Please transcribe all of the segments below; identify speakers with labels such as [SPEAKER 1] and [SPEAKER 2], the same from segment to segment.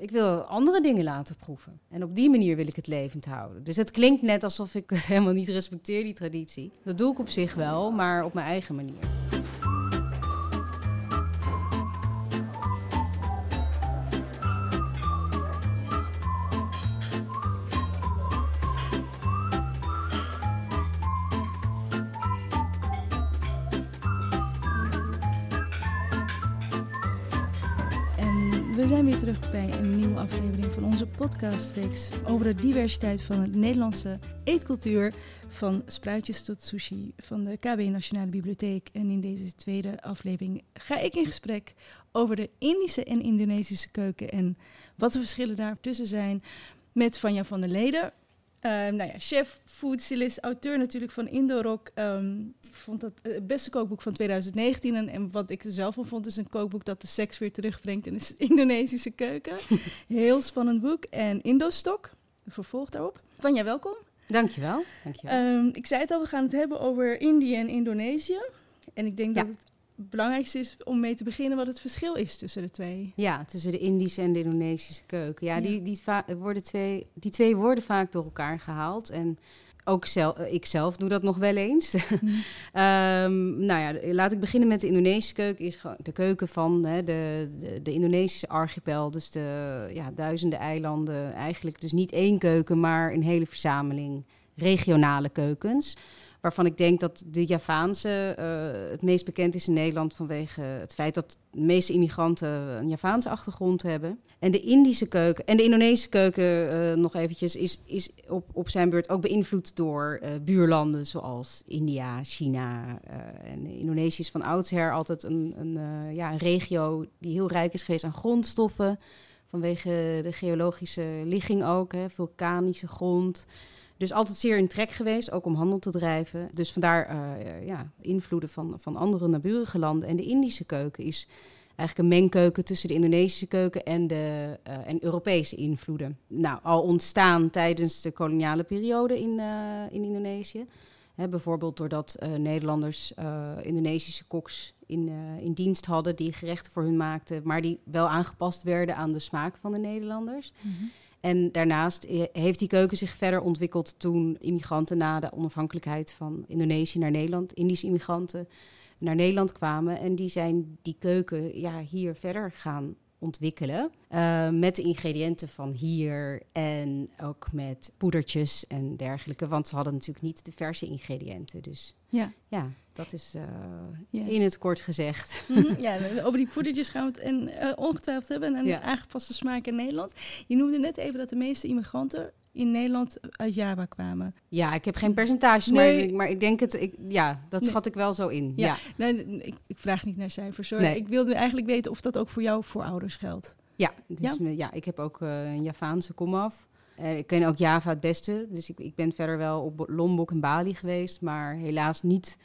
[SPEAKER 1] Ik wil andere dingen laten proeven. En op die manier wil ik het levend houden. Dus het klinkt net alsof ik helemaal niet respecteer, die traditie. Dat doe ik op zich wel, maar op mijn eigen manier.
[SPEAKER 2] Terug bij een nieuwe aflevering van onze podcastreeks over de diversiteit van de Nederlandse eetcultuur. Van spruitjes tot sushi van de KB Nationale Bibliotheek. En in deze tweede aflevering ga ik in gesprek over de Indische en Indonesische keuken en wat de verschillen daartussen zijn met Vanja van der Leden. Uh, nou ja, chef, food stylist, auteur natuurlijk van Indorok. Um, ik vond dat het beste kookboek van 2019. En, en wat ik er zelf van vond, is een kookboek dat de seks weer terugbrengt in de Indonesische keuken. Heel spannend boek. En Indostok, vervolg daarop. Vanja, welkom.
[SPEAKER 1] Dankjewel. Dankjewel.
[SPEAKER 2] Um, ik zei het al, we gaan het hebben over Indië en Indonesië. En ik denk ja. dat het belangrijkste is om mee te beginnen wat het verschil is tussen de twee.
[SPEAKER 1] Ja, tussen de Indische en de Indonesische keuken. Ja, ja. Die, die, worden twee, die twee worden vaak door elkaar gehaald. En ook zelf, ik zelf doe dat nog wel eens. Mm. um, nou ja, laat ik beginnen met de Indonesische keuken. Is de keuken van hè, de, de, de, Indonesische archipel. Dus de ja, duizenden eilanden. Eigenlijk dus niet één keuken, maar een hele verzameling regionale keukens waarvan ik denk dat de Javaanse uh, het meest bekend is in Nederland vanwege het feit dat de meeste immigranten een Javaanse achtergrond hebben. En de Indische keuken en de Indonesische keuken, uh, nog eventjes, is, is op, op zijn beurt ook beïnvloed door uh, buurlanden zoals India, China. en Indonesië is van oudsher altijd een, een, ja, een regio die heel rijk is geweest aan grondstoffen. Vanwege de geologische ligging ook, hè, vulkanische grond. Dus altijd zeer in trek geweest, ook om handel te drijven. Dus vandaar uh, ja, invloeden van, van andere naburige landen. En de Indische keuken is eigenlijk een mengkeuken tussen de Indonesische keuken en de uh, en Europese invloeden. Nou, al ontstaan tijdens de koloniale periode in, uh, in Indonesië. Bijvoorbeeld doordat Nederlanders Indonesische koks in, in dienst hadden die gerechten voor hun maakten, maar die wel aangepast werden aan de smaak van de Nederlanders. -hmm. En daarnaast heeft die keuken zich verder ontwikkeld toen immigranten na de onafhankelijkheid van Indonesië naar Nederland, Indische immigranten naar Nederland kwamen. En die zijn die keuken ja, hier verder gaan ontwikkelen. Uh, met de ingrediënten van hier en ook met poedertjes en dergelijke. Want ze hadden natuurlijk niet de verse ingrediënten. Dus ja, ja dat is uh, ja. in het kort gezegd.
[SPEAKER 2] Mm -hmm. Ja, over die poedertjes gaan we het en, uh, ongetwijfeld hebben. En ja. aangepaste smaak in Nederland. Je noemde net even dat de meeste immigranten in Nederland uit Java kwamen.
[SPEAKER 1] Ja, ik heb geen percentages, nee. maar, ik, maar ik denk het, ik, ja, dat schat nee. ik wel zo in. Ja, ja.
[SPEAKER 2] Nee, ik, ik, vraag niet naar cijfers. Hoor. Ik wilde eigenlijk weten of dat ook voor jou voorouders geldt.
[SPEAKER 1] Ja, dus ja? ja, ik heb ook uh, een Javaanse komaf. Uh, ik ken ook Java het beste, dus ik, ik ben verder wel op Lombok en Bali geweest, maar helaas niet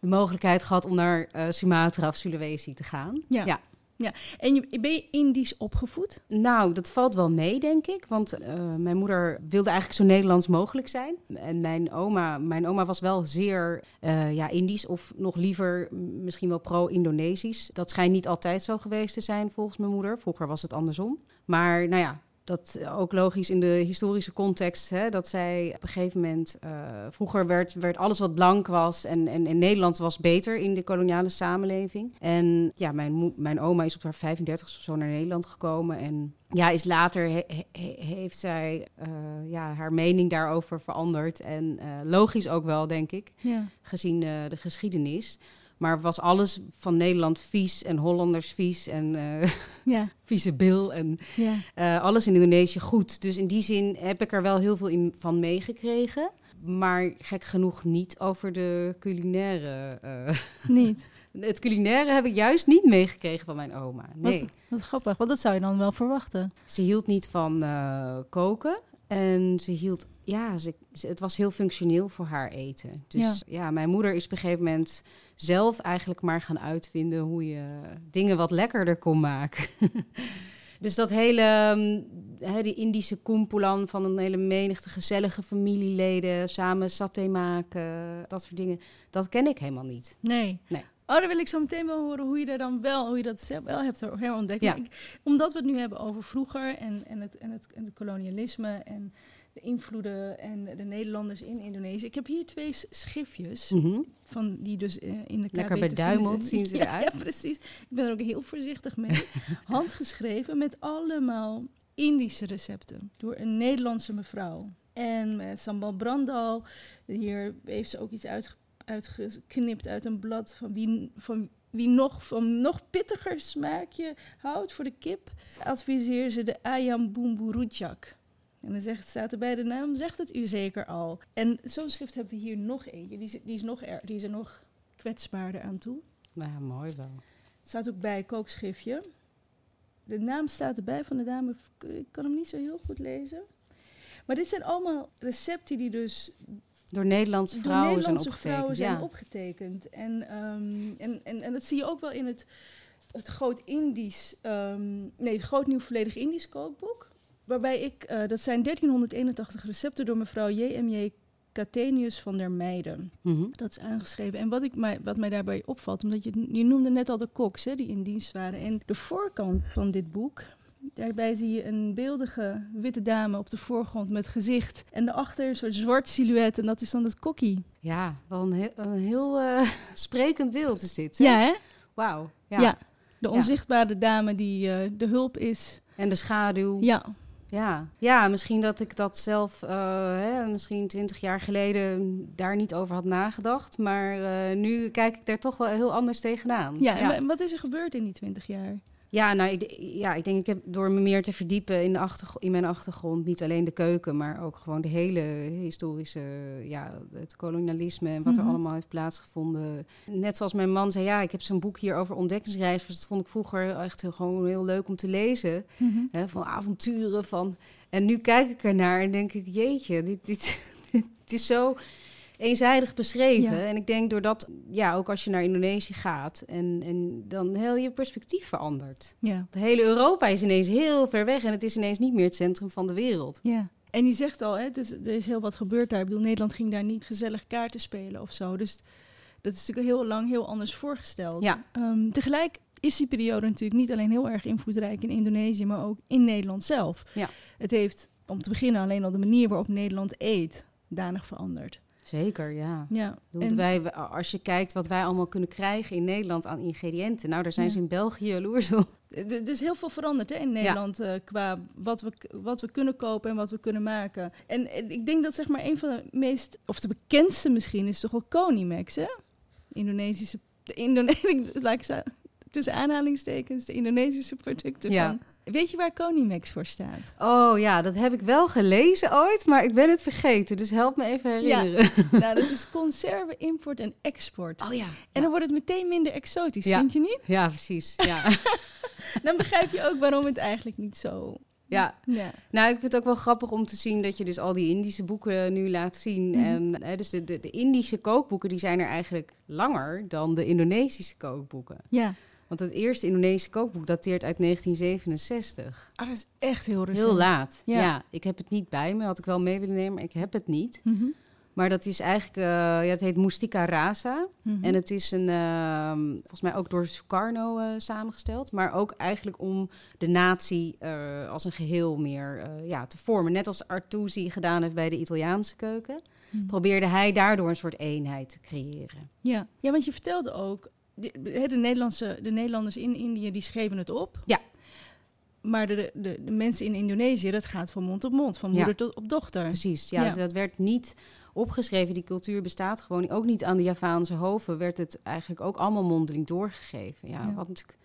[SPEAKER 1] de mogelijkheid gehad om naar uh, Sumatra of Sulawesi te gaan.
[SPEAKER 2] Ja. ja. Ja, en ben je Indisch opgevoed?
[SPEAKER 1] Nou, dat valt wel mee, denk ik. Want uh, mijn moeder wilde eigenlijk zo Nederlands mogelijk zijn. En mijn oma, mijn oma was wel zeer uh, ja, Indisch, of nog liever misschien wel pro-Indonesisch. Dat schijnt niet altijd zo geweest te zijn, volgens mijn moeder. Vroeger was het andersom. Maar nou ja, dat ook logisch in de historische context, hè, dat zij op een gegeven moment, uh, vroeger werd, werd alles wat blank was en, en, en Nederland was beter in de koloniale samenleving. En ja, mijn, mijn oma is op haar 35 of zo naar Nederland gekomen en ja, is later he, he, heeft zij uh, ja, haar mening daarover veranderd. En uh, logisch ook wel, denk ik, ja. gezien de geschiedenis. Maar was alles van Nederland vies en Hollanders vies en uh, ja. vieze bil en ja. uh, alles in Indonesië goed. Dus in die zin heb ik er wel heel veel in, van meegekregen. Maar gek genoeg niet over de culinaire. Uh,
[SPEAKER 2] niet?
[SPEAKER 1] Het culinaire heb ik juist niet meegekregen van mijn oma. Nee.
[SPEAKER 2] Wat, wat grappig, want dat zou je dan wel verwachten.
[SPEAKER 1] Ze hield niet van koken. En ze hield, ja, ze, het was heel functioneel voor haar eten. Dus ja. ja. mijn moeder is op een gegeven moment zelf eigenlijk maar gaan uitvinden hoe je dingen wat lekkerder kon maken. dus dat hele, hè, die Indische kumpulan van een hele menigte gezellige familieleden, samen saté maken, dat soort dingen, dat ken ik helemaal niet.
[SPEAKER 2] Nee. nee. Oh, dan wil ik zo meteen wel horen hoe je daar dan wel, hoe je dat zelf wel hebt herontdekt.
[SPEAKER 1] Ja.
[SPEAKER 2] Maar ik- omdat we het nu hebben over vroeger en, en, het, en, het, en het kolonialisme en de invloeden en de Nederlanders in Indonesië. Ik heb hier twee schriftjes
[SPEAKER 1] Mhm.
[SPEAKER 2] van die dus eh, in de
[SPEAKER 1] Lekker
[SPEAKER 2] zijn.
[SPEAKER 1] zien ze
[SPEAKER 2] ja,
[SPEAKER 1] eruit.
[SPEAKER 2] Ja, precies. Ik ben er ook heel voorzichtig mee. Handgeschreven met allemaal Indische recepten door een Nederlandse mevrouw. En met sambal brandal. Hier heeft ze ook iets uitge- uitgeknipt uit een blad van wie, van wie nog van nog pittiger smaakje houdt voor de kip. Adviseer ze de ayam bumbu rujak. En dan zegt, staat er bij de naam, zegt het u zeker al. En zo'n schrift hebben we hier nog eentje. Die is, die is, nog, er, die is er nog kwetsbaarder aan toe.
[SPEAKER 1] Nou, mooi wel.
[SPEAKER 2] Het staat ook bij kookschriftje. De naam staat erbij van de dame. Ik kan hem niet zo heel goed lezen. Maar dit zijn allemaal recepten die dus
[SPEAKER 1] Door Nederlandse
[SPEAKER 2] door
[SPEAKER 1] vrouwen
[SPEAKER 2] Nederlandse
[SPEAKER 1] zijn opgetekend.
[SPEAKER 2] vrouwen zijn
[SPEAKER 1] ja.
[SPEAKER 2] opgetekend. En, ehm, en, en, en dat zie je ook wel in het, het Groot Indisch, ehm, nee, het Groot Nieuw Volledig Indisch kookboek. Waarbij ik, eh, dat zijn 1381 recepten door mevrouw J.M.J. Catenius van der Meijden.
[SPEAKER 1] Mhm.
[SPEAKER 2] Dat is aangeschreven. En wat, ik mij, wat mij daarbij opvalt, omdat je, je noemde net al de koks hè, die in dienst waren. En de voorkant van dit boek, daarbij zie je een beeldige witte dame op de voorgrond met gezicht. En daarachter een soort zwart silhouet en dat is dan het kokkie.
[SPEAKER 1] Ja, wel een heel, een heel eh, sprekend beeld is dit. hè?
[SPEAKER 2] Ja, hè?
[SPEAKER 1] Wauw.
[SPEAKER 2] Ja.
[SPEAKER 1] Ja.
[SPEAKER 2] De onzichtbare dame die eh, de hulp is.
[SPEAKER 1] En de schaduw.
[SPEAKER 2] Ja,
[SPEAKER 1] Ja. ja, misschien dat ik dat zelf eh, hè, misschien twintig jaar geleden daar niet over had nagedacht. Maar eh, nu kijk ik daar toch wel heel anders tegenaan.
[SPEAKER 2] ja.
[SPEAKER 1] Ja.
[SPEAKER 2] en wat is er gebeurd in die twintig jaar?
[SPEAKER 1] Ja, nou, ik, ja, ik denk ik heb door me meer te verdiepen in, de achtergr- in mijn achtergrond, niet alleen de keuken, maar ook gewoon de hele historische, ja, het kolonialisme en wat er
[SPEAKER 2] Mhm.
[SPEAKER 1] allemaal heeft plaatsgevonden. Net zoals mijn man zei, ja, ik heb zo'n boek hier over ontdekkingsreizigers. Dat vond ik vroeger echt heel, gewoon heel leuk om te lezen. Hè, van avonturen, van... En nu kijk ik ernaar en denk ik, jeetje, dit, dit, het is zo eenzijdig beschreven.
[SPEAKER 2] Ja.
[SPEAKER 1] En ik denk doordat, ja, ook als je naar Indonesië gaat... en, en dan heel je perspectief verandert.
[SPEAKER 2] Ja,
[SPEAKER 1] Het hele Europa is ineens heel ver weg... en het is ineens niet meer het centrum van de wereld.
[SPEAKER 2] ja. En die zegt al, hè, dus, er is heel wat gebeurd daar. Ik bedoel, Nederland ging daar niet gezellig kaarten spelen of zo. Dus dat is natuurlijk heel lang heel anders voorgesteld.
[SPEAKER 1] Ja.
[SPEAKER 2] Ehm, tegelijk is die periode natuurlijk niet alleen heel erg invloedrijk in Indonesië, maar ook in Nederland zelf.
[SPEAKER 1] Ja.
[SPEAKER 2] Het heeft, om te beginnen, alleen al de manier waarop Nederland eet, danig veranderd.
[SPEAKER 1] Zeker, ja.
[SPEAKER 2] Ja.
[SPEAKER 1] Want
[SPEAKER 2] En-
[SPEAKER 1] wij, als je kijkt wat wij allemaal kunnen krijgen in Nederland aan ingrediënten... nou, daar zijn
[SPEAKER 2] Ja.
[SPEAKER 1] ze in België jaloers op.
[SPEAKER 2] Er is heel veel veranderd hè, in Nederland eh, qua wat we, wat we kunnen kopen en wat we kunnen maken. En, en ik denk dat zeg maar een van de meest, of de bekendste misschien, is toch wel Konimax, hè? Indonesische, de Indone laat ik tussen aanhalingstekens, de Indonesische producten
[SPEAKER 1] Ja.
[SPEAKER 2] van. Weet je waar Konimax voor staat?
[SPEAKER 1] Oh ja, dat heb ik wel gelezen ooit, maar ik ben het vergeten. Dus help me even herinneren.
[SPEAKER 2] nou, dat is conserve, import en export.
[SPEAKER 1] Oh ja.
[SPEAKER 2] En dan wordt het meteen minder exotisch,
[SPEAKER 1] Ja.
[SPEAKER 2] vind je niet?
[SPEAKER 1] Ja, precies. Ja.
[SPEAKER 2] Dan begrijp je ook waarom het eigenlijk niet zo...
[SPEAKER 1] ja.
[SPEAKER 2] Ja,
[SPEAKER 1] Nou, ik vind het ook wel grappig om te zien dat je dus al die Indische boeken nu laat zien.
[SPEAKER 2] Mhm.
[SPEAKER 1] En hè, dus de, de, de Indische kookboeken, die zijn er eigenlijk langer dan de Indonesische kookboeken.
[SPEAKER 2] ja.
[SPEAKER 1] Want het eerste Indonesische kookboek dateert uit 1967.
[SPEAKER 2] Ah, dat is echt heel recent.
[SPEAKER 1] Heel laat.
[SPEAKER 2] Ja.
[SPEAKER 1] Ja. ik heb het niet bij me. Had ik wel mee willen nemen, maar ik heb het niet.
[SPEAKER 2] Mhm.
[SPEAKER 1] Maar dat is eigenlijk, eh, ja, het heet Mustika Rasa.
[SPEAKER 2] Mhm.
[SPEAKER 1] En het is een, ehm, volgens mij ook door Sukarno eh, samengesteld. Maar ook eigenlijk om de natie eh, als een geheel meer ja, te vormen. Net als Artusi gedaan heeft bij de Italiaanse keuken.
[SPEAKER 2] Mhm.
[SPEAKER 1] Probeerde hij daardoor een soort eenheid te creëren.
[SPEAKER 2] Ja. ja, want je vertelde ook, de, Nederlandse, de Nederlanders in Indië die schreven het op.
[SPEAKER 1] Ja.
[SPEAKER 2] Maar de, de, de mensen in Indonesië, dat gaat van mond op mond, van moeder
[SPEAKER 1] Ja.
[SPEAKER 2] tot op dochter.
[SPEAKER 1] Precies, ja,
[SPEAKER 2] Ja.
[SPEAKER 1] Dat, dat werd niet opgeschreven. Die cultuur bestaat gewoon. Ook niet aan de Javaanse hoven werd het eigenlijk ook allemaal mondeling doorgegeven. Ja,
[SPEAKER 2] Ja.
[SPEAKER 1] Wat natuurlijk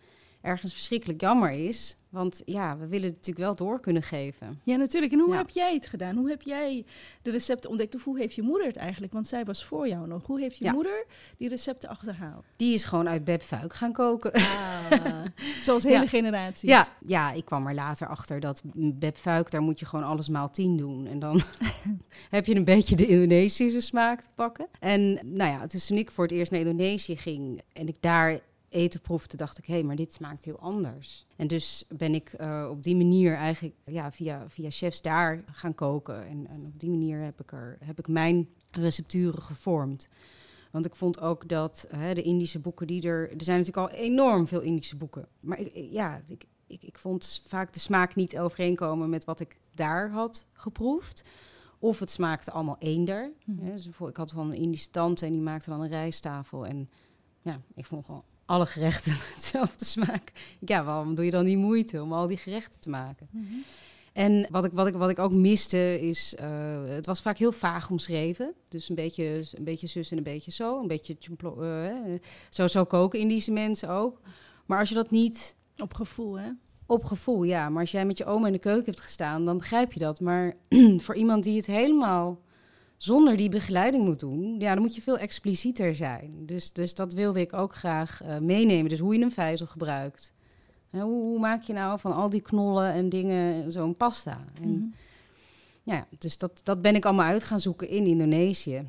[SPEAKER 1] ergens verschrikkelijk jammer is. Want ja, we willen het natuurlijk wel door kunnen geven.
[SPEAKER 2] Ja, natuurlijk. En hoe
[SPEAKER 1] Ja.
[SPEAKER 2] heb jij het gedaan? Hoe heb jij de recepten ontdekt? Of hoe heeft je moeder het eigenlijk? Want zij was voor jou nog. Hoe heeft je
[SPEAKER 1] Ja.
[SPEAKER 2] moeder die recepten achterhaald?
[SPEAKER 1] Die is gewoon uit Beb Fuik gaan koken.
[SPEAKER 2] Zoals hele
[SPEAKER 1] Ja.
[SPEAKER 2] generaties.
[SPEAKER 1] Ja, ja, ik kwam er later achter dat Beb Fuik, daar moet je gewoon alles maal tien doen. En dan heb je een beetje de Indonesische smaak te pakken. En nou ja, dus toen ik voor het eerst naar Indonesië ging en ik daar eten proefde, dacht ik, hé, maar dit smaakt heel anders. En dus ben ik eh, op die manier eigenlijk ja, via, via chefs daar gaan koken. En, en op die manier heb ik, er, heb ik mijn recepturen gevormd. Want ik vond ook dat hè, de Indische boeken die er... Er zijn natuurlijk al enorm veel Indische boeken. Maar ik, ja, ik, ik, ik vond vaak de smaak niet overeenkomen met wat ik daar had geproefd. Of het smaakte allemaal eender.
[SPEAKER 2] Mhm.
[SPEAKER 1] Hè, dus ik had van een Indische tante en die maakte dan een rijsttafel. En ja, ik vond gewoon alle gerechten hetzelfde smaak. Ja, waarom doe je dan die moeite om al die gerechten te maken?
[SPEAKER 2] Mhm.
[SPEAKER 1] En wat ik, wat ik, wat ik ook miste is, eh, het was vaak heel vaag omschreven. Dus een beetje, een beetje zus en een beetje zo. Een beetje eh, zo, zo koken Indische mensen ook. Maar als je dat niet
[SPEAKER 2] Op gevoel, hè?
[SPEAKER 1] op gevoel, ja. Maar als jij met je oma in de keuken hebt gestaan, dan begrijp je dat. Maar voor iemand die het helemaal zonder die begeleiding moet doen, ja, dan moet je veel explicieter zijn. Dus, dus dat wilde ik ook graag eh, meenemen. Dus hoe je een vijzel gebruikt. Hoe, hoe maak je nou van al die knollen en dingen zo'n pasta? En,
[SPEAKER 2] Mhm.
[SPEAKER 1] ja, dus dat, dat ben ik allemaal uit gaan zoeken in Indonesië.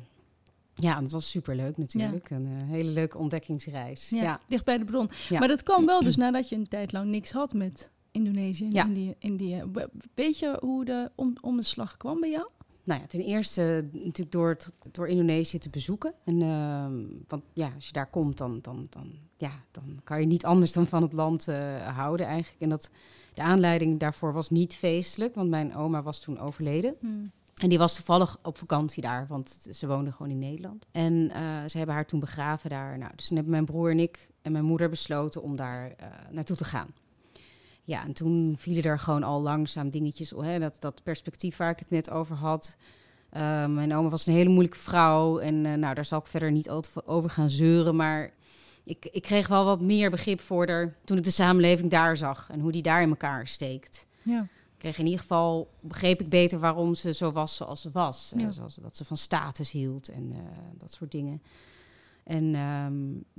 [SPEAKER 1] Ja, dat was superleuk natuurlijk. Een eh, hele leuke ontdekkingsreis.
[SPEAKER 2] Ja,
[SPEAKER 1] Ja,
[SPEAKER 2] dicht bij de bron.
[SPEAKER 1] Ja.
[SPEAKER 2] Maar dat kwam wel dus nadat je een tijd lang niks had met Indonesië en
[SPEAKER 1] Ja.
[SPEAKER 2] Indië, Indië. We- Weet je hoe de om, omslag kwam bij jou?
[SPEAKER 1] Nou ja, ten eerste natuurlijk door, het, door Indonesië te bezoeken. En, ehm, want ja, als je daar komt, dan, dan, dan, ja, dan kan je niet anders dan van het land eh, houden eigenlijk. En dat, de aanleiding daarvoor was niet feestelijk, want mijn oma was toen overleden. En die was toevallig op vakantie daar, want ze woonde gewoon in Nederland. En eh, ze hebben haar toen begraven daar. Nou, dus toen hebben mijn broer en ik en mijn moeder besloten om daar eh, naartoe te gaan. Ja, en toen vielen er gewoon al langzaam dingetjes. Hè, dat, dat perspectief waar ik het net over had. Eh, mijn oma was een hele moeilijke vrouw. En eh, nou, daar zal ik verder niet al te veel over gaan zeuren. Maar ik, ik kreeg wel wat meer begrip voor haar toen ik de samenleving daar zag. En hoe die daar in elkaar steekt
[SPEAKER 2] Ja.
[SPEAKER 1] kreeg in ieder geval begreep ik beter waarom ze zo was zoals ze was. Zoals dat ze van status hield en eh, dat soort dingen. En ehm,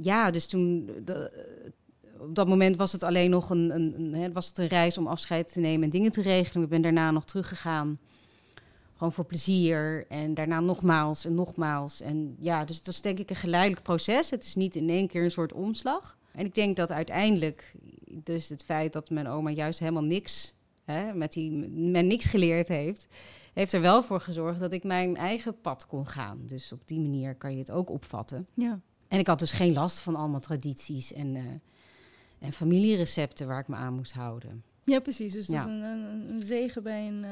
[SPEAKER 1] ja, dus toen de- op dat moment was het alleen nog een, een, een hè, was het een reis om afscheid te nemen en dingen te regelen. Ik ben daarna nog teruggegaan. Gewoon voor plezier. En daarna nogmaals en nogmaals. En ja, dus het was denk ik een geleidelijk proces. Het is niet in één keer een soort omslag. En ik denk dat uiteindelijk, dus het feit dat mijn oma juist helemaal niks, hè, met die, men niks geleerd heeft, heeft er wel voor gezorgd dat ik mijn eigen pad kon gaan. Dus op die manier kan je het ook opvatten.
[SPEAKER 2] Ja.
[SPEAKER 1] En ik had dus geen last van allemaal tradities en, eh, en familierecepten waar ik me aan moest houden.
[SPEAKER 2] ja, precies. Dus het
[SPEAKER 1] Ja.
[SPEAKER 2] was een, een, een zegen bij een eh,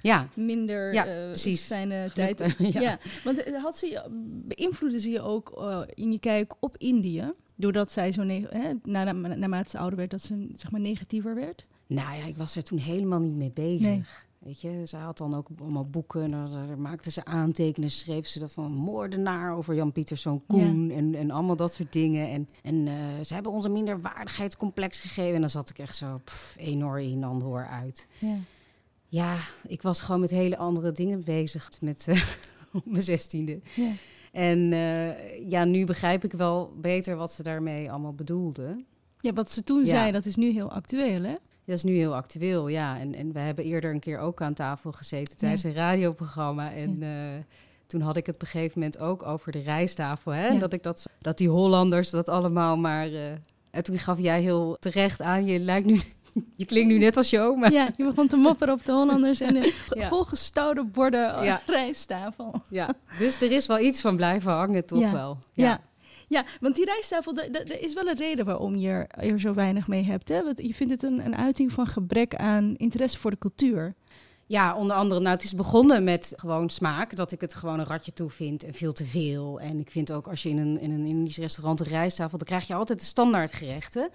[SPEAKER 1] Ja,
[SPEAKER 2] minder
[SPEAKER 1] Ja, precies.
[SPEAKER 2] fijne tijd.
[SPEAKER 1] ja.
[SPEAKER 2] Ja. want eh, had ze je, beïnvloedde ze je ook in je kijk op Indië? Doordat zij zo, hè, na, na, naarmate ze ouder werd, dat ze zeg maar negatiever werd?
[SPEAKER 1] Nou ja, ik was er toen helemaal niet mee bezig.
[SPEAKER 2] Nee.
[SPEAKER 1] Weet je, ze had dan ook allemaal boeken. En daar, daar maakte ze aantekenen. Schreef ze van moordenaar over Jan Pieterszoon Koen. En, en allemaal dat soort dingen. En, en eh, ze hebben ons een minderwaardigheidscomplex gegeven. En dan zat ik echt zo pff, enorm in dan hoor uit.
[SPEAKER 2] Ja.
[SPEAKER 1] Ja, ik was gewoon met hele andere dingen bezig. Met op mijn zestiende.
[SPEAKER 2] ja.
[SPEAKER 1] En eh, ja, nu begrijp ik wel beter wat ze daarmee allemaal bedoelde.
[SPEAKER 2] Ja, wat ze toen zei, dat is nu heel actueel, hè?
[SPEAKER 1] Dat is nu heel actueel, ja. En, en we hebben eerder een keer ook aan tafel gezeten tijdens
[SPEAKER 2] Ja.
[SPEAKER 1] een radioprogramma. En eh, toen had ik het op een gegeven moment ook over de rijsttafel. Hè?
[SPEAKER 2] Ja.
[SPEAKER 1] Dat, ik dat, dat die Hollanders dat allemaal maar... eh, en toen gaf jij heel terecht aan, je lijkt nu... Je klinkt nu net als je oma.
[SPEAKER 2] Ja, je begon te mopperen op de Hollanders en de
[SPEAKER 1] Ja.
[SPEAKER 2] volgestouwde borden
[SPEAKER 1] Ja.
[SPEAKER 2] rijsttafel.
[SPEAKER 1] Ja, dus er is wel iets van blijven hangen, toch
[SPEAKER 2] Ja.
[SPEAKER 1] wel.
[SPEAKER 2] Ja. Ja. want die rijsttafel, er is wel een reden waarom je er, er zo weinig mee hebt. Hè? Want je vindt het een, een uiting van gebrek aan interesse voor de cultuur.
[SPEAKER 1] Ja, onder andere, nou, het is begonnen met gewoon smaak. Dat ik het gewoon een ratje toe vind en veel te veel. En ik vind ook als je in een, in een Indisch restaurant een rijsttafel, dan krijg je altijd de standaardgerechten.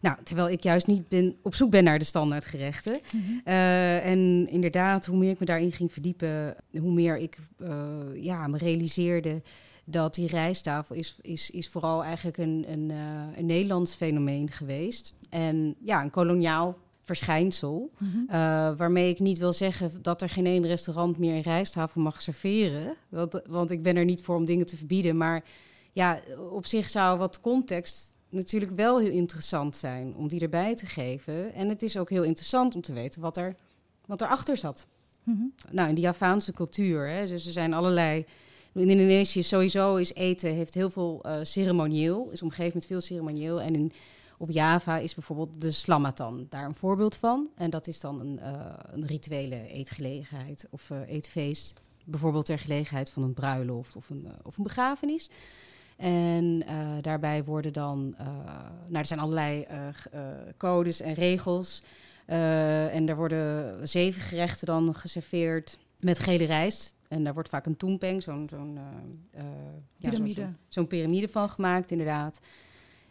[SPEAKER 1] Nou, terwijl ik juist niet ben, op zoek ben naar de standaardgerechten. Eh, en inderdaad, hoe meer ik me daarin ging verdiepen, hoe meer ik eh, ja, me realiseerde dat die rijsttafel is, is, is vooral eigenlijk een, een, eh, een Nederlands fenomeen geweest. En ja, een koloniaal verschijnsel. Uh, waarmee ik niet wil zeggen dat er geen één restaurant meer een rijsttafel mag serveren. Want, want ik ben er niet voor om dingen te verbieden. Maar ja, op zich zou wat context natuurlijk wel heel interessant zijn om die erbij te geven. En het is ook heel interessant om te weten wat er wat erachter zat.
[SPEAKER 2] Mhm.
[SPEAKER 1] Nou, in de Javaanse cultuur, hè, dus er zijn allerlei. In Indonesië sowieso is eten heeft heel veel eh, ceremonieel, is omgeven met veel ceremonieel. En in, op Java is bijvoorbeeld de slamatan daar een voorbeeld van. En dat is dan een, eh, een rituele eetgelegenheid of eh, eetfeest. Bijvoorbeeld ter gelegenheid van een bruiloft of een, of een begrafenis. En daarbij worden dan, nou, er zijn allerlei codes en regels. en er worden zeven gerechten dan geserveerd met gele rijst. En daar wordt vaak een toempeng, zo'n zo'n
[SPEAKER 2] piramide.
[SPEAKER 1] Ja, zo'n piramide van gemaakt, inderdaad.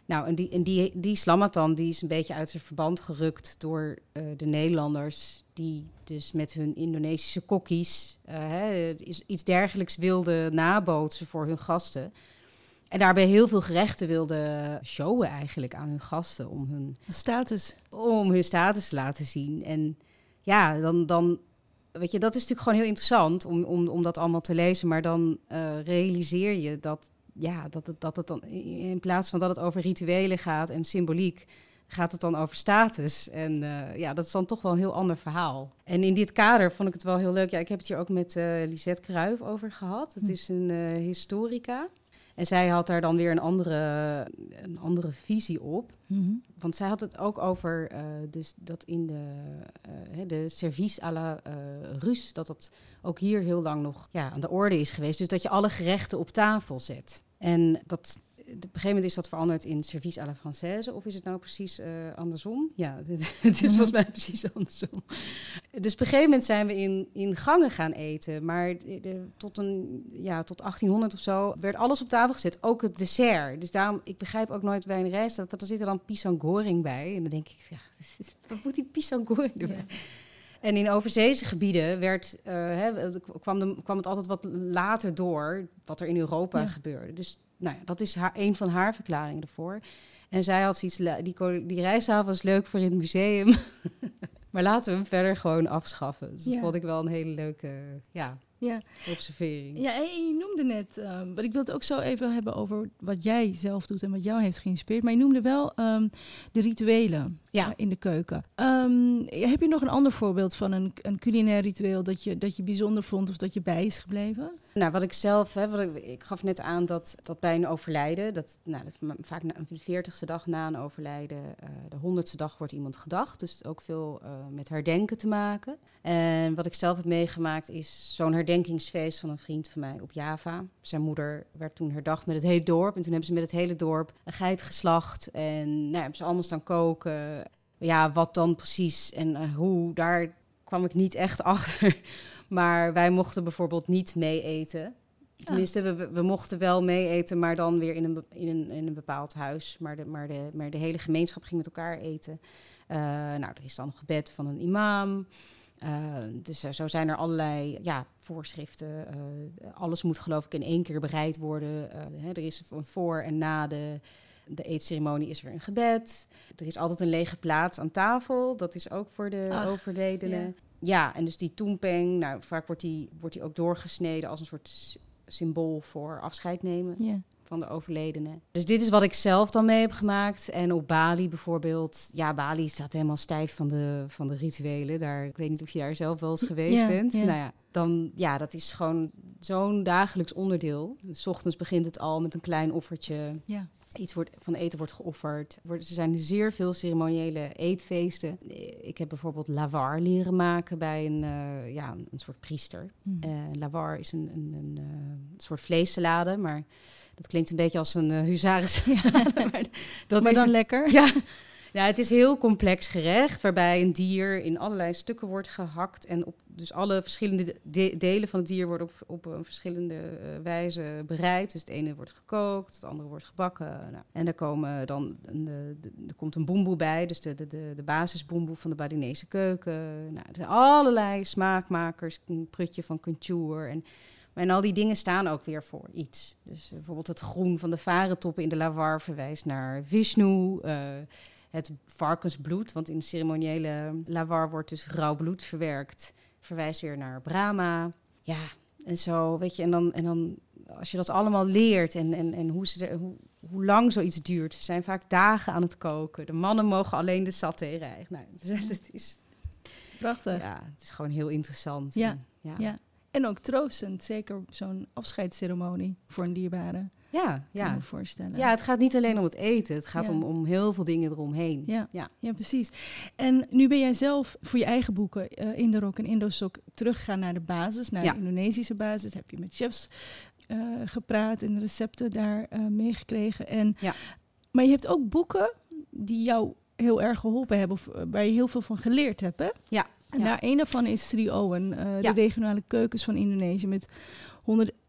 [SPEAKER 1] Nou, en die, en die, die slamatan die is een beetje uit zijn verband gerukt door uh, de Nederlanders, die dus met hun Indonesische kokkies uh, hè, iets dergelijks wilden nabootsen voor hun gasten. En daarbij heel veel gerechten wilden showen eigenlijk aan hun gasten om hun
[SPEAKER 2] status,
[SPEAKER 1] om hun status te laten zien. En ja, dan, dan weet je, dat is natuurlijk gewoon heel interessant om, om, om dat allemaal te lezen. Maar dan uh, realiseer je dat ja, dat het, dat het dan in plaats van dat het over rituelen gaat en symboliek, gaat het dan over status. En uh, ja, dat is dan toch wel een heel ander verhaal. En in dit kader vond ik het wel heel leuk. Ja, ik heb het hier ook met uh, Lisette Kruijf over gehad. Het hm. is een historica. En zij had daar dan weer een andere, een andere visie op. Mm-hmm. Want zij had het ook over uh, dus dat in de, uh, de service à la uh, Rus, dat dat ook hier heel lang nog ja, aan de orde is geweest. Dus dat je alle gerechten op tafel zet. En dat op een gegeven moment is dat veranderd in service à la française. Of is het nou precies uh, andersom? Ja, het is volgens mij precies andersom. Dus op een gegeven moment zijn we in, in gangen gaan eten. Maar de, tot, een, ja, tot 1800 of zo werd alles op tafel gezet. Ook het dessert. Dus daarom, ik begrijp ook nooit bij een reis dat, dat er zit er dan pisang goreng bij. En dan denk ik, ja, wat moet die pisang goreng erbij? Ja. En in overzeese gebieden werd, uh, hè, kwam, de, kwam het altijd wat later door wat er in Europa ja. gebeurde. Dus nou ja, dat is haar, een van haar verklaringen ervoor. En zij had zoiets, die, die reistafel is leuk voor in het museum. maar laten we hem verder gewoon afschaffen. Dus dat vond ik wel een hele leuke ja, ja. observering.
[SPEAKER 2] Ja, en je noemde net, um, maar ik wil het ook zo even hebben over wat jij zelf doet en wat jou heeft geïnspireerd. Maar je noemde wel um, de rituelen ja. uh, in de keuken. Um, heb je nog een ander voorbeeld van een, een culinair ritueel dat je, dat je bijzonder vond of dat je bij is gebleven?
[SPEAKER 1] Nou, wat ik zelf, hè, wat ik, ik gaf net aan dat, dat bij een overlijden, dat, nou, dat vaak na, de veertigste dag na een overlijden, uh, de honderdste dag wordt iemand gedacht. Dus ook veel uh, met herdenken te maken. En wat ik zelf heb meegemaakt is zo'n herdenkingsfeest van een vriend van mij op Java. Zijn moeder werd toen herdacht met het hele dorp. En toen hebben ze met het hele dorp een geit geslacht. En nou, hebben ze allemaal staan koken. Ja, wat dan precies en uh, hoe, daar kwam ik niet echt achter. Maar wij mochten bijvoorbeeld niet mee eten. Tenminste, we, mochten wel mee eten, maar dan weer in een, in een, in een bepaald huis. Maar de, maar, de, maar de hele gemeenschap ging met elkaar eten. Uh, nou, er is dan gebed van een imam. Uh, dus zo zijn er allerlei ja, voorschriften. Uh, alles moet geloof ik in één keer bereid worden. Hè, er is een voor en na de, de eetceremonie is er een gebed. Er is altijd een lege plaats aan tafel. Dat is ook voor de Ach, overledenen. Ja. ja. en dus die toempeng, nou, vaak wordt die, wordt die ook doorgesneden als een soort symbool voor afscheid nemen. Yeah van de overledene. Dus dit is wat ik zelf dan mee heb gemaakt. En op Bali bijvoorbeeld. Ja, Bali staat helemaal stijf van de, van de rituelen. Daar, ik weet niet of je daar zelf wel eens geweest ja, bent. Ja. Nou ja, dan, ja, dat is gewoon zo'n dagelijks onderdeel. S ochtends begint het al met een klein offertje. Ja. Iets wordt, van eten wordt geofferd. Er zijn zeer veel ceremoniële eetfeesten. Ik heb bijvoorbeeld lawar leren maken bij een, uh, ja, een soort priester. Mm. Uh, lawar is een, een, een, soort vleessalade, maar dat klinkt een beetje als een uh. Ja.
[SPEAKER 2] maar dat maar is dan lekker.
[SPEAKER 1] Ja. Ja, het is heel complex gerecht waarbij een dier in allerlei stukken wordt gehakt en op dus alle verschillende de delen van het dier worden op, op een verschillende uh, wijze bereid. Dus het ene wordt gekookt, het andere wordt gebakken. Nou, en er, komen dan er komt een boemboe bij, dus de, de, de, de basisboemboe van de Badinese keuken. Nou, er zijn allerlei smaakmakers, een prutje van kuntuur en en al die dingen staan ook weer voor iets. Dus uh, bijvoorbeeld het groen van de varentoppen in de lawar verwijst naar Vishnu. Uh, het varkensbloed, want in de ceremoniële lawar wordt dus rauw bloed verwerkt, verwijst weer naar Brahma. Ja, en zo, weet je, en dan, en dan als je dat allemaal leert en, en, en hoe, ze de, hoe, hoe lang zoiets duurt. Ze zijn vaak dagen aan het koken. De mannen mogen alleen de saté rijden. Nou, het, het is...
[SPEAKER 2] Prachtig.
[SPEAKER 1] Ja, het is gewoon heel interessant.
[SPEAKER 2] Ja, en, ja. ja. En ook troostend, zeker zo'n afscheidsceremonie voor een dierbare.
[SPEAKER 1] Ja, ja.
[SPEAKER 2] me voorstellen.
[SPEAKER 1] Ja, het gaat niet alleen om het eten. Het gaat ja. om, om heel veel dingen eromheen.
[SPEAKER 2] Ja. Ja. ja, precies. En nu ben jij zelf voor je eigen boeken uh, in de Rock en Indosok teruggegaan naar de basis, naar ja. de Indonesische basis. Heb je met chefs eh, gepraat en recepten daar eh, meegekregen. En,
[SPEAKER 1] Ja.
[SPEAKER 2] Maar je hebt ook boeken die jou heel erg geholpen hebben, of waar je heel veel van geleerd hebt, hè?
[SPEAKER 1] Ja,
[SPEAKER 2] En daar een daarvan is Sri Owen, de regionale keukens van Indonesië, met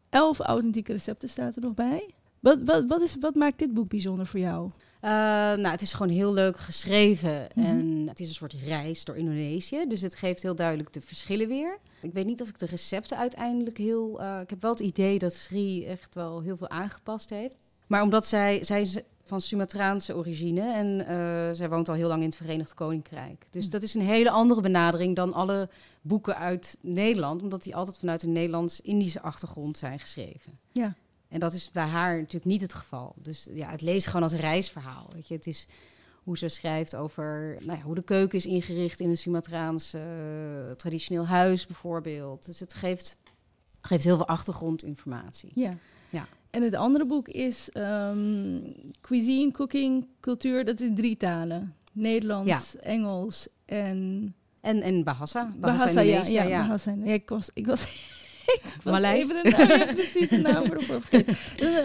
[SPEAKER 2] 111 authentieke recepten staat er nog bij. Wat, wat, wat, is, wat maakt dit boek bijzonder voor jou?
[SPEAKER 1] Eh, nou, het is gewoon heel leuk geschreven.
[SPEAKER 2] Mhm.
[SPEAKER 1] En het is een soort reis door Indonesië. Dus het geeft heel duidelijk de verschillen weer. Ik weet niet of ik de recepten uiteindelijk heel... eh, ik heb wel het idee dat Sri echt wel heel veel aangepast heeft. Maar omdat zij... zij van Sumatraanse origine en eh, zij woont al heel lang in het Verenigd Koninkrijk. Dus
[SPEAKER 2] Mhm.
[SPEAKER 1] dat is een hele andere benadering dan alle boeken uit Nederland. Omdat die altijd vanuit een Nederlands-Indische achtergrond zijn geschreven.
[SPEAKER 2] Ja.
[SPEAKER 1] En dat is bij haar natuurlijk niet het geval. Dus ja, het leest gewoon als een reisverhaal. Weet je? Het is hoe ze schrijft over nou ja, hoe de keuken is ingericht in een Sumatraans eh, traditioneel huis bijvoorbeeld. Dus het geeft, geeft heel veel achtergrondinformatie.
[SPEAKER 2] Ja.
[SPEAKER 1] Ja.
[SPEAKER 2] En het andere boek is ehm, Cuisine, Cooking, Cultuur. Dat is drie talen. Nederlands, Engels en
[SPEAKER 1] En, en Bahasa.
[SPEAKER 2] Bahasa. Ja, ja, Bahasa. Ja, ik was, ik was, ik was
[SPEAKER 1] Maleis.
[SPEAKER 2] even de naam, ja, precies de naam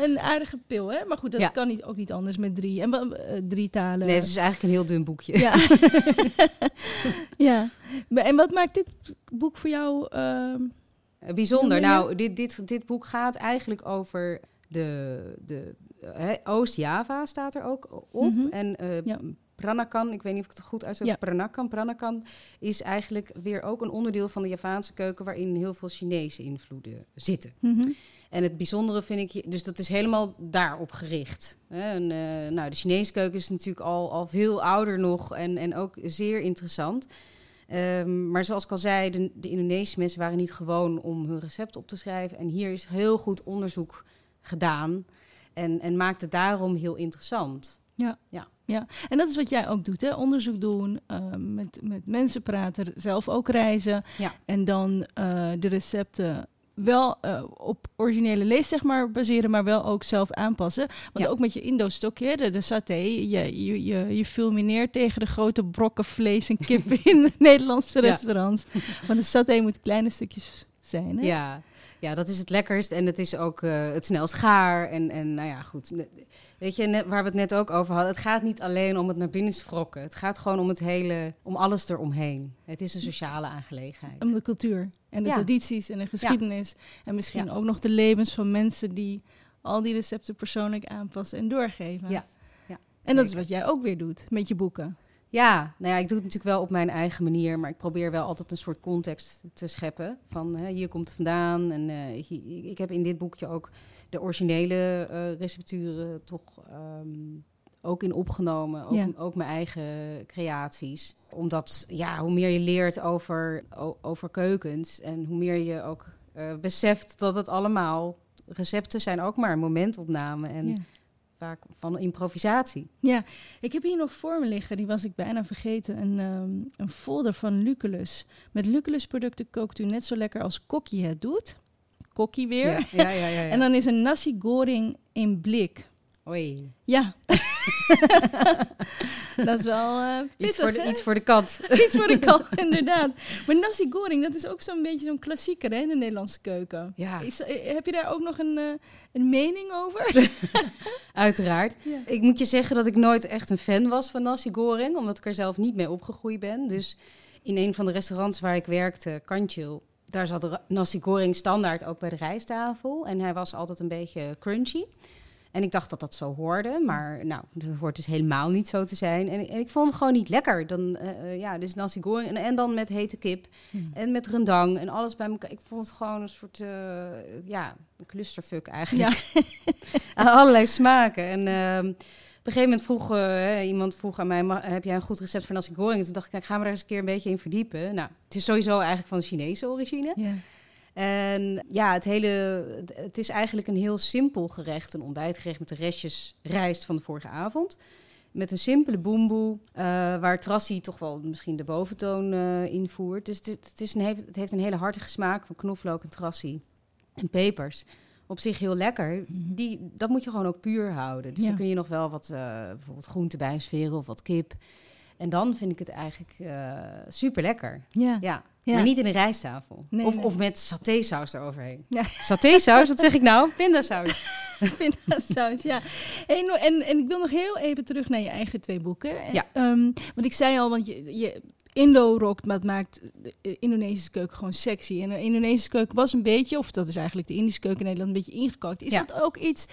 [SPEAKER 2] een aardige pil, hè? Maar goed, dat
[SPEAKER 1] Ja.
[SPEAKER 2] kan niet, ook niet anders met drie. En eh, drie talen.
[SPEAKER 1] Nee, het is eigenlijk een heel dun boekje.
[SPEAKER 2] Ja. ja. En wat maakt dit boek voor jou? ehm,
[SPEAKER 1] Eh, Bijzonder. Nou, dit, dit, dit boek gaat eigenlijk over de, de hè, Oost-Java staat er ook op.
[SPEAKER 2] Mhm.
[SPEAKER 1] En eh
[SPEAKER 2] Ja.
[SPEAKER 1] Pranakan, ik weet niet of ik het goed uitspreek,
[SPEAKER 2] Ja.
[SPEAKER 1] Pranakan. Pranakan is eigenlijk weer ook een onderdeel van de Javaanse keuken... waarin heel veel Chinese invloeden zitten.
[SPEAKER 2] mhm.
[SPEAKER 1] En het bijzondere vind ik, dus dat is helemaal daarop gericht. En, eh, nou, de Chinese keuken is natuurlijk al, al veel ouder nog en, en ook zeer interessant. Ehm, maar zoals ik al zei, de, de Indonesische mensen waren niet gewoon om hun recept op te schrijven. En hier is heel goed onderzoek gedaan en, en maakt het daarom heel interessant.
[SPEAKER 2] En dat is wat jij ook doet, hè? Onderzoek doen, ehm, met, met mensen praten, zelf ook reizen.
[SPEAKER 1] Ja.
[SPEAKER 2] En dan eh, de recepten wel eh, op originele lees, zeg maar, baseren, maar wel ook zelf aanpassen. Want
[SPEAKER 1] Ja.
[SPEAKER 2] ook met je Indo-stokje, de, de saté, je, je, je, je fulmineert tegen de grote brokken vlees en kip in de Nederlandse
[SPEAKER 1] Ja.
[SPEAKER 2] restaurants. Want de saté moet kleine stukjes zijn, hè?
[SPEAKER 1] Ja, ja, dat is het lekkerst en het is ook eh, het snelst gaar. En, en nou ja, goed. Weet je, net, waar we het net ook over hadden, het gaat niet alleen om het naar binnen wrokken. Het gaat gewoon om het hele, om alles eromheen. Het is een sociale aangelegenheid.
[SPEAKER 2] Om de cultuur en de
[SPEAKER 1] Ja.
[SPEAKER 2] tradities en de geschiedenis. En misschien ook nog de levens van mensen die al die recepten persoonlijk aanpassen en doorgeven.
[SPEAKER 1] Ja, ja,
[SPEAKER 2] en dat is wat jij ook weer doet met je boeken.
[SPEAKER 1] Ja, nou ja, ik doe het natuurlijk wel op mijn eigen manier, maar ik probeer wel altijd een soort context te scheppen. Van hè, hier komt het vandaan. En eh, hier- ik heb in dit boekje ook de originele eh, recepturen toch ehm, ook in opgenomen. Ook,
[SPEAKER 2] Ja.
[SPEAKER 1] ook mijn eigen creaties. Omdat, ja, hoe meer je leert over, over keukens en hoe meer je ook eh, beseft dat het allemaal recepten zijn ook maar momentopname en
[SPEAKER 2] Ja.
[SPEAKER 1] Vaak van improvisatie.
[SPEAKER 2] ja, ik heb hier nog voor me liggen, die was ik bijna vergeten, een, ehm, een folder van Luculus. Met Luculus producten kookt u net zo lekker als Kokkie het doet. Kokkie weer.
[SPEAKER 1] Ja. ja, ja.
[SPEAKER 2] En dan is een nasi goreng in blik.
[SPEAKER 1] Oei.
[SPEAKER 2] Ja. dat is wel eh pittig,
[SPEAKER 1] Iets voor, de,
[SPEAKER 2] hè?
[SPEAKER 1] iets voor de kat.
[SPEAKER 2] Iets voor de kat, inderdaad. Maar nasi goreng, dat is ook zo'n beetje zo'n klassieker hè, in de Nederlandse keuken.
[SPEAKER 1] Ja,
[SPEAKER 2] Is, eh, heb je daar ook nog een, eh, een mening over?
[SPEAKER 1] uiteraard.
[SPEAKER 2] Ja.
[SPEAKER 1] Ik moet je zeggen dat ik nooit echt een fan was van nasi goreng, omdat ik er zelf niet mee opgegroeid ben. Dus in een van de restaurants waar ik werkte, Kantjil, daar zat nasi goreng standaard ook bij de rijsttafel. En hij was altijd een beetje crunchy. En ik dacht dat dat zo hoorde, maar nou, dat hoort dus helemaal niet zo te zijn. En, en ik vond het gewoon niet lekker. Dan, eh, ja, dus nasi goreng en, en dan met hete kip en met rendang en alles bij elkaar. Ik vond het gewoon een soort, eh, ja, een clusterfuck eigenlijk.
[SPEAKER 2] Ja.
[SPEAKER 1] aan allerlei smaken. En op een gegeven moment vroeg iemand vroeg aan mij: "Ma- heb jij een goed recept voor nasi goreng? En toen dacht ik, nou, ik ga me daar eens een keer een beetje in verdiepen. Nou, het is sowieso eigenlijk van Chinese origine.
[SPEAKER 2] Ja.
[SPEAKER 1] En ja, het hele, het- is eigenlijk een heel simpel gerecht, een ontbijtgerecht met de restjes rijst van de vorige avond. Met een simpele boemboe, eh, waar trassie toch wel misschien de boventoon eh, invoert. Dus het, het, is een, heeft, het heeft een hele hartige smaak van knoflook en trassie en pepers. Op zich heel lekker. Die, dat moet je gewoon ook puur houden. Dus
[SPEAKER 2] Ja.
[SPEAKER 1] dan kun je nog wel wat eh, bijvoorbeeld groente bijsferen of wat kip. En dan vind ik het eigenlijk super lekker.
[SPEAKER 2] Ja.
[SPEAKER 1] Ja,
[SPEAKER 2] Ja.
[SPEAKER 1] Maar niet in een rijsttafel.
[SPEAKER 2] Nee,
[SPEAKER 1] of,
[SPEAKER 2] nee.
[SPEAKER 1] of met satésaus eroverheen.
[SPEAKER 2] Ja.
[SPEAKER 1] Satésaus, wat zeg ik nou? Pindasaus.
[SPEAKER 2] Pindasaus, ja. En, en ik wil nog heel even terug naar je eigen twee boeken. En,
[SPEAKER 1] Ja.
[SPEAKER 2] ehm, want ik zei al, want je, je Indo-rock dat maakt de eh, Indonesische keuken gewoon sexy. En de Indonesische keuken was een beetje, of dat is eigenlijk de Indische keuken in Nederland, een beetje ingekakt. Is
[SPEAKER 1] Ja.
[SPEAKER 2] dat ook iets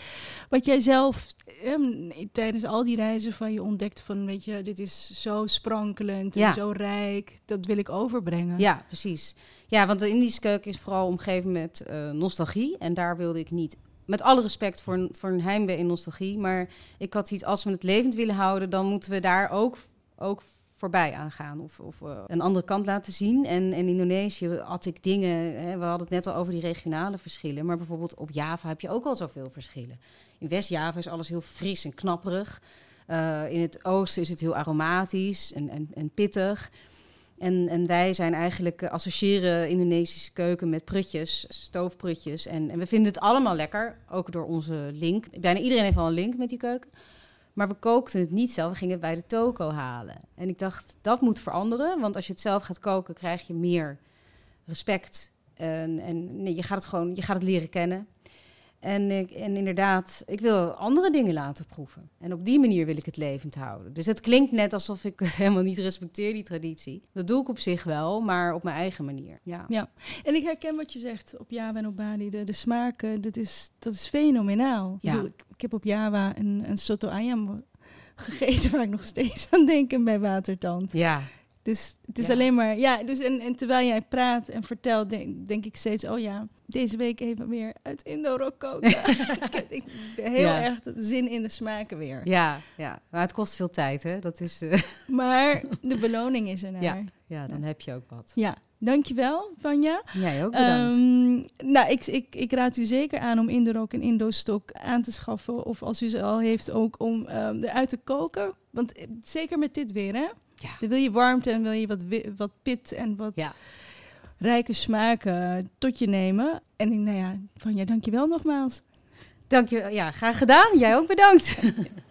[SPEAKER 2] wat jij zelf ehm, tijdens al die reizen van je ontdekte van, weet je, dit is zo sprankelend en
[SPEAKER 1] Ja.
[SPEAKER 2] zo rijk, dat wil ik overbrengen.
[SPEAKER 1] Ja, precies. Ja, want de Indische keuken is vooral omgeven met eh, nostalgie. En daar wilde ik niet... Met alle respect voor een, voor een heimwee in nostalgie. Maar ik had iets, als we het levend willen houden... dan moeten we daar ook, ook voorbij aangaan. Of, of eh, een andere kant laten zien. En in Indonesië had ik dingen... Hè, we hadden het net al over die regionale verschillen. Maar bijvoorbeeld op Java heb je ook al zoveel verschillen. In West-Java is alles heel fris en knapperig. Eh, in het oosten is het heel aromatisch en, en, en pittig. En, en wij zijn eigenlijk eh, associëren Indonesische keuken met prutjes, stoofprutjes. En, en we vinden het allemaal lekker, ook door onze link. Bijna iedereen heeft al een link met die keuken. Maar we kookten het niet zelf, we gingen het bij de toko halen. En ik dacht, dat moet veranderen, want als je het zelf gaat koken, krijg je meer respect. En, en nee, je gaat het gewoon, je gaat het leren kennen. En, ik, en inderdaad, ik wil andere dingen laten proeven. En op die manier wil ik het levend houden. Dus het klinkt net alsof ik het helemaal niet respecteer, die traditie. Dat doe ik op zich wel, maar op mijn eigen manier. Ja.
[SPEAKER 2] Ja, en ik herken wat je zegt op Java en op Bali. De, de smaken, dat is, dat is fenomenaal.
[SPEAKER 1] Ja.
[SPEAKER 2] Ik, bedoel, ik, ik heb op Java een, een soto ayam gegeten waar ik nog steeds aan denk en bij Watertand.
[SPEAKER 1] Ja,
[SPEAKER 2] Dus het is
[SPEAKER 1] Ja.
[SPEAKER 2] alleen maar... Ja, dus en, en terwijl jij praat en vertelt, denk, denk ik steeds... Oh ja, deze week even weer uit Indo-rock koken. ik heb ik, heel
[SPEAKER 1] Ja.
[SPEAKER 2] erg zin in de smaken weer.
[SPEAKER 1] ja, ja. Maar het kost veel tijd, hè? Dat is, eh,
[SPEAKER 2] Maar de beloning is er naar.
[SPEAKER 1] Ja. ja, dan heb je ook wat.
[SPEAKER 2] ja. Dankjewel, Vanja.
[SPEAKER 1] Jij ook bedankt.
[SPEAKER 2] Ehm, nou, ik, ik, ik raad u zeker aan om Indorok en Indostok aan te schaffen. Of als u ze al heeft, ook om ehm, eruit te koken. Want eh, zeker met dit weer, hè?
[SPEAKER 1] Ja.
[SPEAKER 2] Dan wil je warmte en wil je wat, wat pit en wat
[SPEAKER 1] Ja.
[SPEAKER 2] rijke smaken tot je nemen. En ik- nou ja, Vanja, dankjewel nogmaals.
[SPEAKER 1] Dank je. Ja, graag gedaan. Jij ook bedankt.